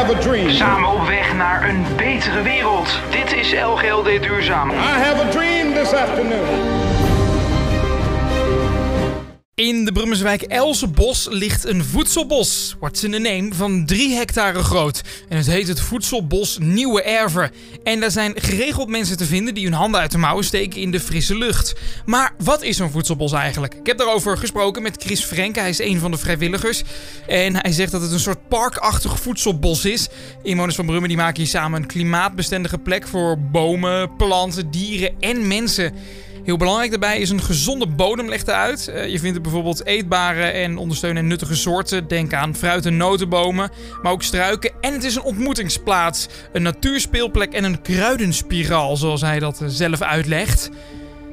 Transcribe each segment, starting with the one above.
have a dream. Samen op weg naar een betere wereld. Dit is LGLD Duurzaam. I have a dream this afternoon. In de Brummelswijk Elsenbos ligt een voedselbos. What's in the name? Van 3 hectare groot. En het heet het Voedselbos Nieuwe Erven. En daar zijn geregeld mensen te vinden die hun handen uit de mouwen steken in de frisse lucht. Maar wat is zo'n voedselbos eigenlijk? Ik heb daarover gesproken met Chris Frenke. Hij is een van de vrijwilligers. En hij zegt dat het een soort parkachtig voedselbos is. Inwoners van Brummen die maken hier samen een klimaatbestendige plek voor bomen, planten, dieren en mensen. Heel belangrijk daarbij is een gezonde bodem legt eruit. Uh, je vindt er bijvoorbeeld eetbare en ondersteunende en nuttige soorten. Denk aan fruit- en notenbomen, maar ook struiken. En het is een ontmoetingsplaats, een natuurspeelplek en een kruidenspiraal, zoals hij dat zelf uitlegt.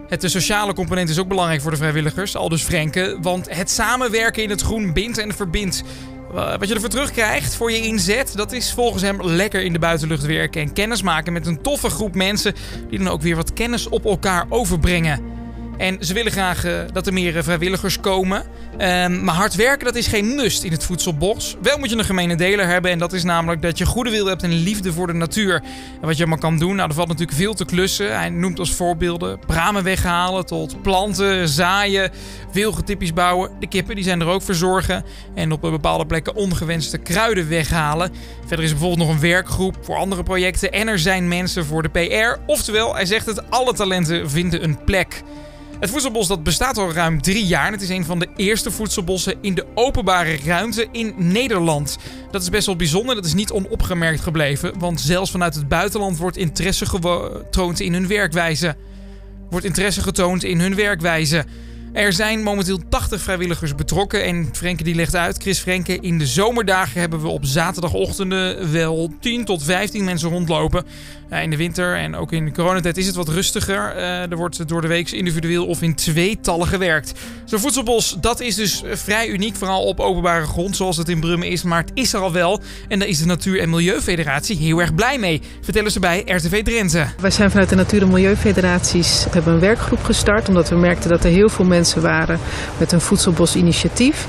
Het sociale component is ook belangrijk voor de vrijwilligers, al dus Frenke, want het samenwerken in het groen bindt en verbindt. Wat je ervoor terugkrijgt voor je inzet, dat is volgens hem lekker in de buitenlucht werken en kennis maken met een toffe groep mensen die dan ook weer wat kennis op elkaar overbrengen. En ze willen graag uh, dat er meer vrijwilligers komen. Um, maar hard werken, dat is geen must in het voedselbos. Wel moet je een gemene deler hebben. En dat is namelijk dat je goede wil hebt en liefde voor de natuur. En wat je allemaal kan doen, nou, er valt natuurlijk veel te klussen. Hij noemt als voorbeelden bramen weghalen tot planten, zaaien, wilgetippies bouwen. De kippen, die zijn er ook verzorgen. En op bepaalde plekken ongewenste kruiden weghalen. Verder is er bijvoorbeeld nog een werkgroep voor andere projecten. En er zijn mensen voor de PR. Oftewel, hij zegt het, alle talenten vinden een plek. Het voedselbos dat bestaat al ruim drie jaar. Het is een van de eerste voedselbossen in de openbare ruimte in Nederland. Dat is best wel bijzonder. Dat is niet onopgemerkt gebleven. Want zelfs vanuit het buitenland wordt interesse getoond in hun werkwijze. Wordt interesse getoond in hun werkwijze. Er zijn momenteel 80 vrijwilligers betrokken. En Frenke die legt uit, Chris Frenke, in de zomerdagen hebben we op zaterdagochtenden wel 10 tot 15 mensen rondlopen. in de winter en ook in de coronatijd is het wat rustiger. Uh, er wordt door de week individueel of in tweetallen gewerkt. Zo'n voedselbos, dat is dus vrij uniek, vooral op openbare grond zoals het in Brummen is. Maar het is er al wel en daar is de Natuur- en Milieufederatie heel erg blij mee. Vertellen ze bij RTV Drenthe. Wij zijn vanuit de Natuur- en Milieufederaties hebben een werkgroep gestart omdat we merkten dat er heel veel mensen waren met een voedselbosinitiatief.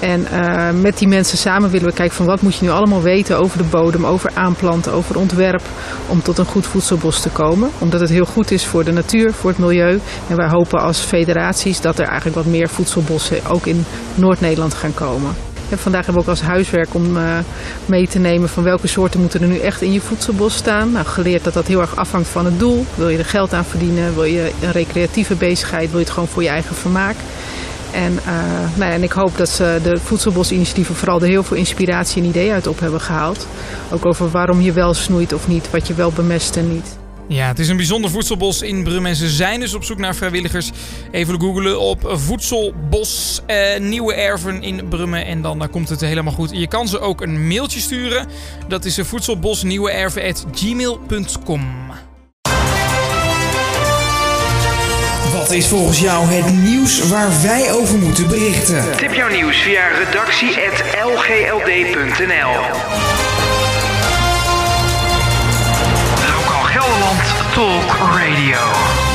En uh, met die mensen samen willen we kijken van wat moet je nu allemaal weten over de bodem, over aanplanten, over ontwerp. Om tot een goed voedselbos te komen. Omdat het heel goed is voor de natuur, voor het milieu. En wij hopen als federaties dat er eigenlijk wat meer voedselbossen ook in Noord-Nederland gaan komen. En vandaag hebben we ook als huiswerk om uh, mee te nemen van welke soorten moeten er nu echt in je voedselbos staan. Nou, geleerd dat dat heel erg afhangt van het doel. Wil je er geld aan verdienen? Wil je een recreatieve bezigheid? Wil je het gewoon voor je eigen vermaak? En, uh, nou ja, en ik hoop dat ze de voedselbosinitiatieven vooral er heel veel inspiratie en ideeën uit op hebben gehaald. Ook over waarom je wel snoeit of niet, wat je wel bemest en niet. Ja, het is een bijzonder voedselbos in Brummen. En ze zijn dus op zoek naar vrijwilligers. Even googelen op voedselbos eh, nieuwe erven in Brummen. En dan komt het helemaal goed. Je kan ze ook een mailtje sturen. Dat is voedselbosnieuweerven.gmail.com Wat is volgens jou het nieuws waar wij over moeten berichten? Tip jouw nieuws via redactie.lgld.nl Talk Radio.